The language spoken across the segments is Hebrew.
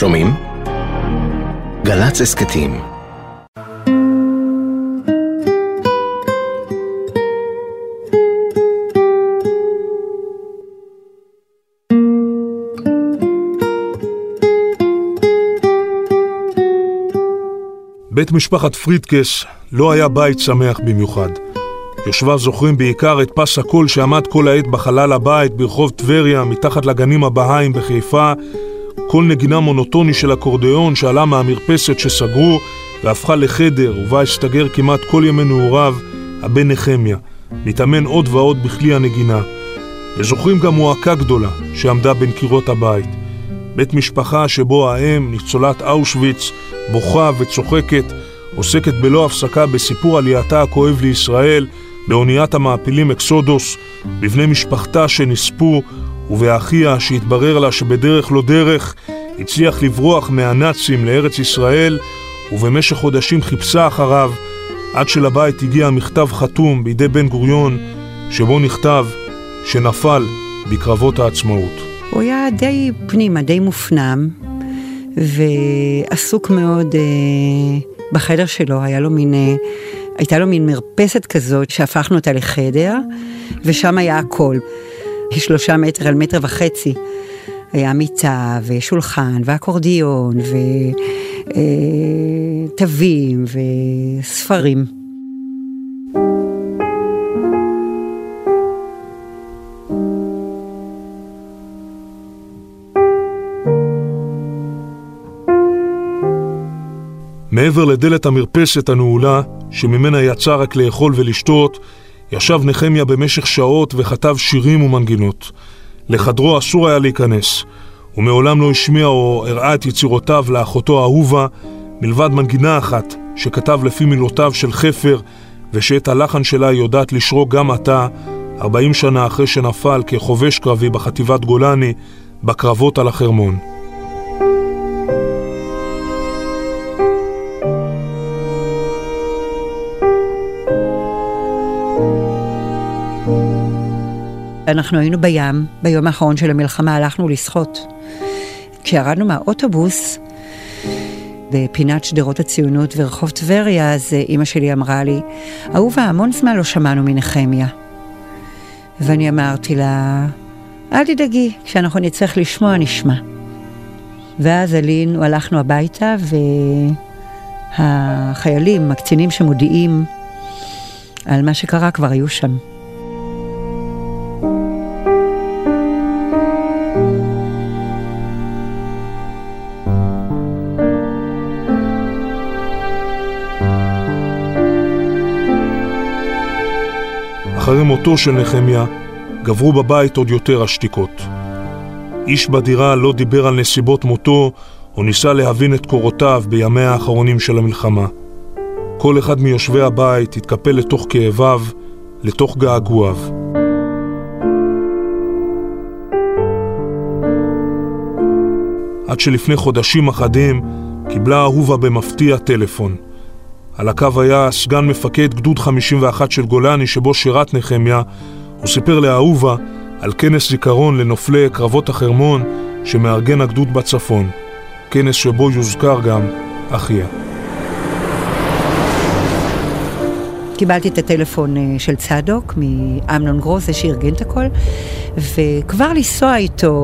שומעים? גל"צ הסכתים בית משפחת פרידקס לא היה בית שמח במיוחד. יושביו זוכרים בעיקר את פס הקול שעמד כל העת בחלל הבית ברחוב טבריה, מתחת לגנים הבהאים בחיפה, קול נגינה מונוטוני של אקורדיאון שעלה מהמרפסת שסגרו והפכה לחדר ובה הסתגר כמעט כל ימי נעוריו הבן נחמיה, מתאמן עוד ועוד בכלי הנגינה. וזוכרים גם מועקה גדולה שעמדה בין קירות הבית. בית משפחה שבו האם, ניצולת אושוויץ, בוכה וצוחקת, עוסקת בלא הפסקה בסיפור עלייתה הכואב לישראל, באוניית המעפילים אקסודוס, בבני משפחתה שנספו, ובאחיה שהתברר לה שבדרך לא דרך הצליח לברוח מהנאצים לארץ ישראל, ובמשך חודשים חיפשה אחריו, עד שלבית הגיע מכתב חתום בידי בן גוריון, שבו נכתב שנפל בקרבות העצמאות. הוא היה די פנימה, די מופנם, ועסוק מאוד אה, בחדר שלו, היה לו מין, אה, הייתה לו מין מרפסת כזאת שהפכנו אותה לחדר, ושם היה הכל. שלושה מטר על מטר וחצי. היה מיטה ושולחן ואקורדיון ותווים אה, וספרים. מעבר לדלת המרפסת הנעולה, שממנה יצא רק לאכול ולשתות, ישב נחמיה במשך שעות וכתב שירים ומנגינות. לחדרו אסור היה להיכנס, ומעולם לא השמיע או הראה את יצירותיו לאחותו האהובה, מלבד מנגינה אחת שכתב לפי מילותיו של חפר, ושאת הלחן שלה היא יודעת לשרוק גם עתה, 40 שנה אחרי שנפל כחובש קרבי בחטיבת גולני, בקרבות על החרמון. אנחנו היינו בים, ביום האחרון של המלחמה הלכנו לשחות. כשירדנו מהאוטובוס, בפינת שדרות הציונות ורחוב טבריה, אז אה, אימא שלי אמרה לי, אהובה, המון זמן לא שמענו מנחמיה. ואני אמרתי לה, אל תדאגי, כשאנחנו נצטרך לשמוע, נשמע. ואז עלינו, הלכנו הביתה, והחיילים, הקצינים שמודיעים על מה שקרה, כבר היו שם. מותו של נחמיה, גברו בבית עוד יותר השתיקות. איש בדירה לא דיבר על נסיבות מותו, או ניסה להבין את קורותיו בימיה האחרונים של המלחמה. כל אחד מיושבי הבית התקפל לתוך כאביו, לתוך געגועיו. עד שלפני חודשים אחדים קיבלה אהובה במפתיע טלפון. על הקו היה סגן מפקד גדוד 51 של גולני שבו שירת נחמיה, הוא סיפר לאהובה על כנס זיכרון לנופלי קרבות החרמון שמארגן הגדוד בצפון, כנס שבו יוזכר גם אחיה. קיבלתי את הטלפון אה, של צדוק מאמנון גרוס, זה שארגן את הכל, וכבר לנסוע איתו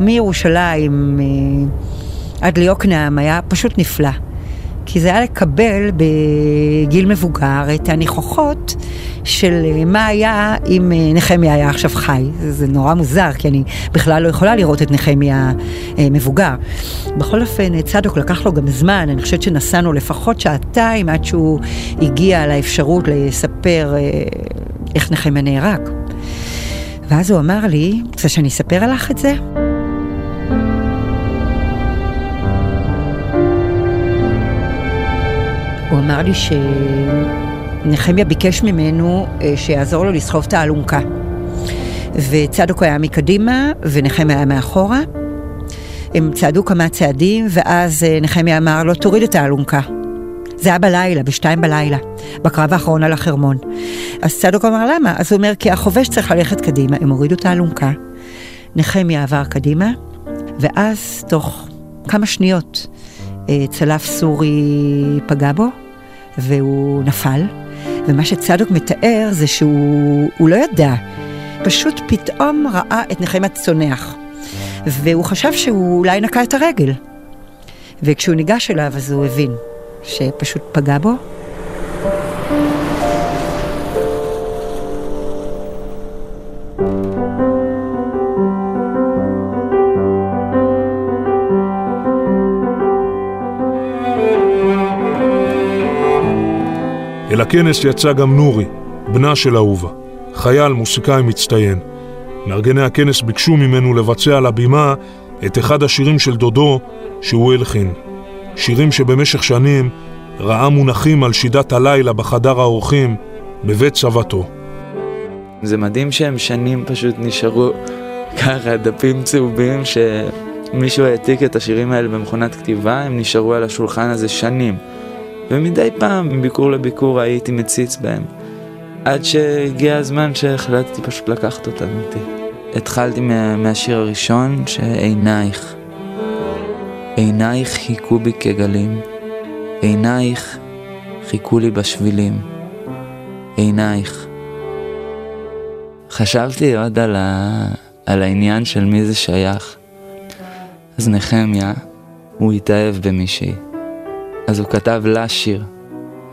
מירושלים אה, עד ליוקנעם היה פשוט נפלא. כי זה היה לקבל בגיל מבוגר את הניחוחות של אה, מה היה אם אה, נחמיה היה עכשיו חי. זה, נורא מוזר, כי אני בכלל לא יכולה לראות את נחמיה אה, מבוגר. בכל אופן, צדוק לקח לו גם זמן, אני חושבת שנסענו לפחות שעתיים עד שהוא הגיע לאפשרות לספר איך נחמיה נהרג. ואז הוא אמר לי, רוצה שאני אספר עליך את זה? אמר לי שנחמיה ביקש ממנו אה, שיעזור לו לסחוב את האלונקה. וצדוק היה מקדימה ונחמיה היה מאחורה. הם צעדו כמה צעדים, ואז אה, נחמיה אמר לו, תוריד את האלונקה. זה היה בלילה, בשתיים בלילה, בקרב האחרון על החרמון. אז צדוק אמר, למה? אז הוא אומר, כי החובש צריך ללכת קדימה. הם הורידו את האלונקה, נחמיה עבר קדימה, ואז תוך כמה שניות צלף סורי פגע בו, והוא נפל. ומה שצדוק מתאר זה שהוא לא ידע, פשוט פתאום ראה את נחמת צונח. והוא חשב שהוא אולי נקע את הרגל. וכשהוא ניגש אליו אז הוא הבין שפשוט פגע בו. אל הכנס יצא גם נורי, בנה של אהובה, חייל מוסיקאי מצטיין. מארגני הכנס ביקשו ממנו לבצע על הבימה את אחד השירים של דודו שהוא הלחין. שירים שבמשך שנים ראה מונחים על שידת הלילה בחדר האורחים בבית צוותו. זה מדהים שהם שנים פשוט נשארו ככה דפים צהובים שמישהו העתיק את השירים האלה במכונת כתיבה, הם נשארו על השולחן הזה שנים. ומדי פעם, מביקור לביקור, הייתי מציץ בהם. עד שהגיע הזמן שהחלטתי פשוט לקחת אותם איתי. התחלתי מה, מהשיר הראשון, שעינייך. עינייך חיכו בי כגלים, עינייך חיכו לי בשבילים, עינייך. חשבתי עוד על, ה... על העניין של מי זה שייך. אז נחמיה, הוא התאהב במישהי. אז הוא כתב לה שיר,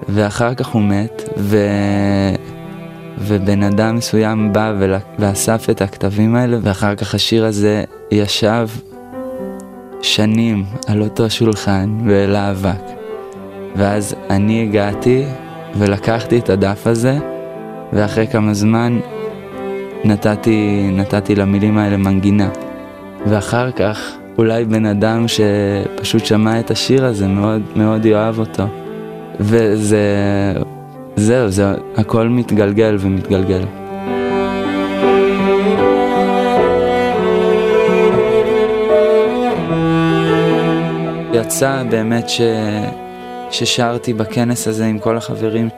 ואחר כך הוא מת, ו... ובן אדם מסוים בא ול... ואסף את הכתבים האלה, ואחר כך השיר הזה ישב שנים על אותו שולחן ואל האבק. ואז אני הגעתי ולקחתי את הדף הזה, ואחרי כמה זמן נתתי, נתתי למילים האלה מנגינה. ואחר כך אולי בן אדם שפשוט שמע את השיר הזה מאוד מאוד יאהב אותו. וזה, זהו, זה הכל מתגלגל ומתגלגל. יצא באמת ש... ששרתי בכנס הזה עם כל החברים,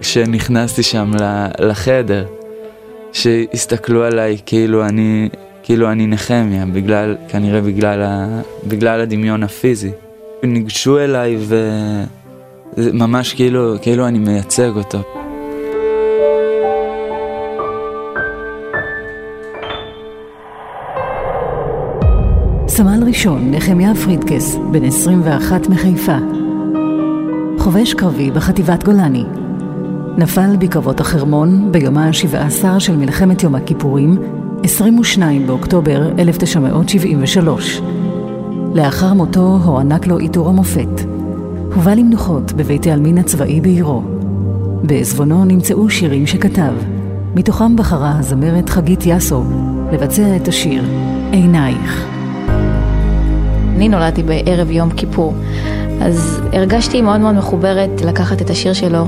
וכשנכנסתי שם לחדר, שהסתכלו עליי כאילו אני כאילו אני נחמיה, בגלל, כנראה בגלל, ה, בגלל הדמיון הפיזי. ניגשו אליי וממש כאילו, כאילו אני מייצג אותו. סמל ראשון נחמיה פרידקס, בן 21 מחיפה. חובש קרבי בחטיבת גולני. נפל בקרבות החרמון ביומה ה-17 של מלחמת יום הכיפורים 22 באוקטובר 1973. לאחר מותו הוענק לו עיטור המופת. הובא למנוחות בבית העלמין הצבאי בעירו. בעזבונו נמצאו שירים שכתב. מתוכם בחרה הזמרת חגית יאסו לבצע את השיר "עינייך". אני נולדתי בערב יום כיפור, אז הרגשתי מאוד מאוד מחוברת לקחת את השיר שלו,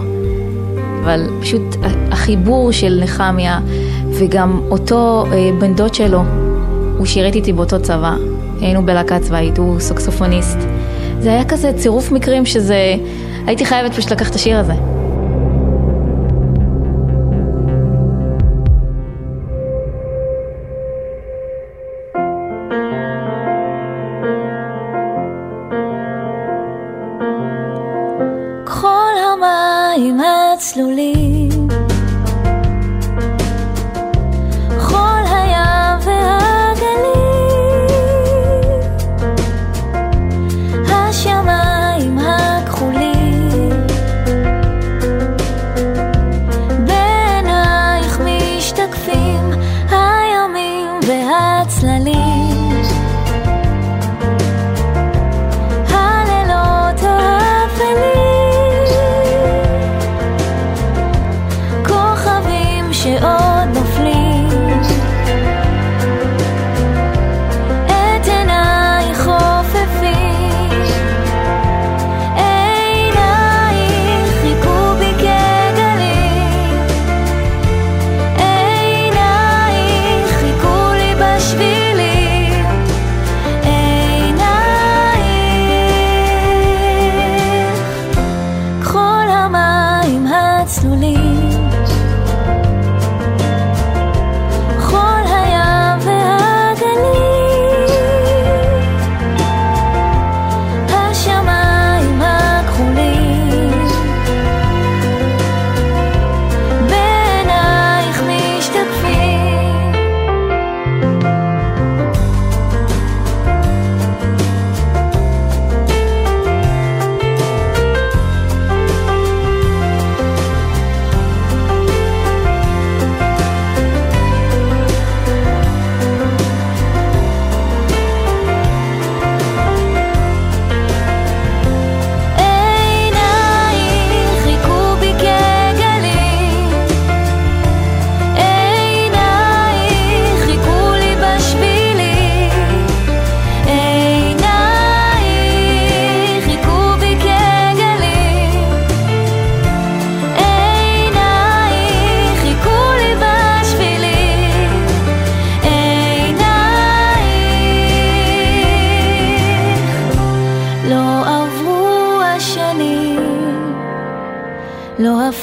אבל פשוט החיבור של נחמיה וגם אותו אה, בן דוד שלו, הוא שירת איתי באותו צבא, היינו בלהקה צבאית, הוא סוקסופוניסט. זה היה כזה צירוף מקרים שזה, הייתי חייבת פשוט לקחת את השיר הזה. כל המים הצלולים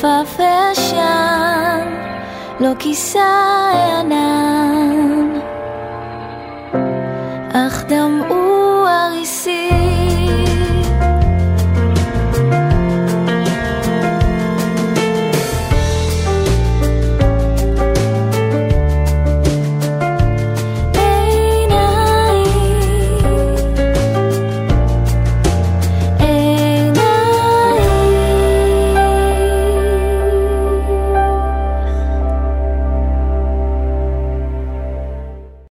far fashion, lo quizá en nada.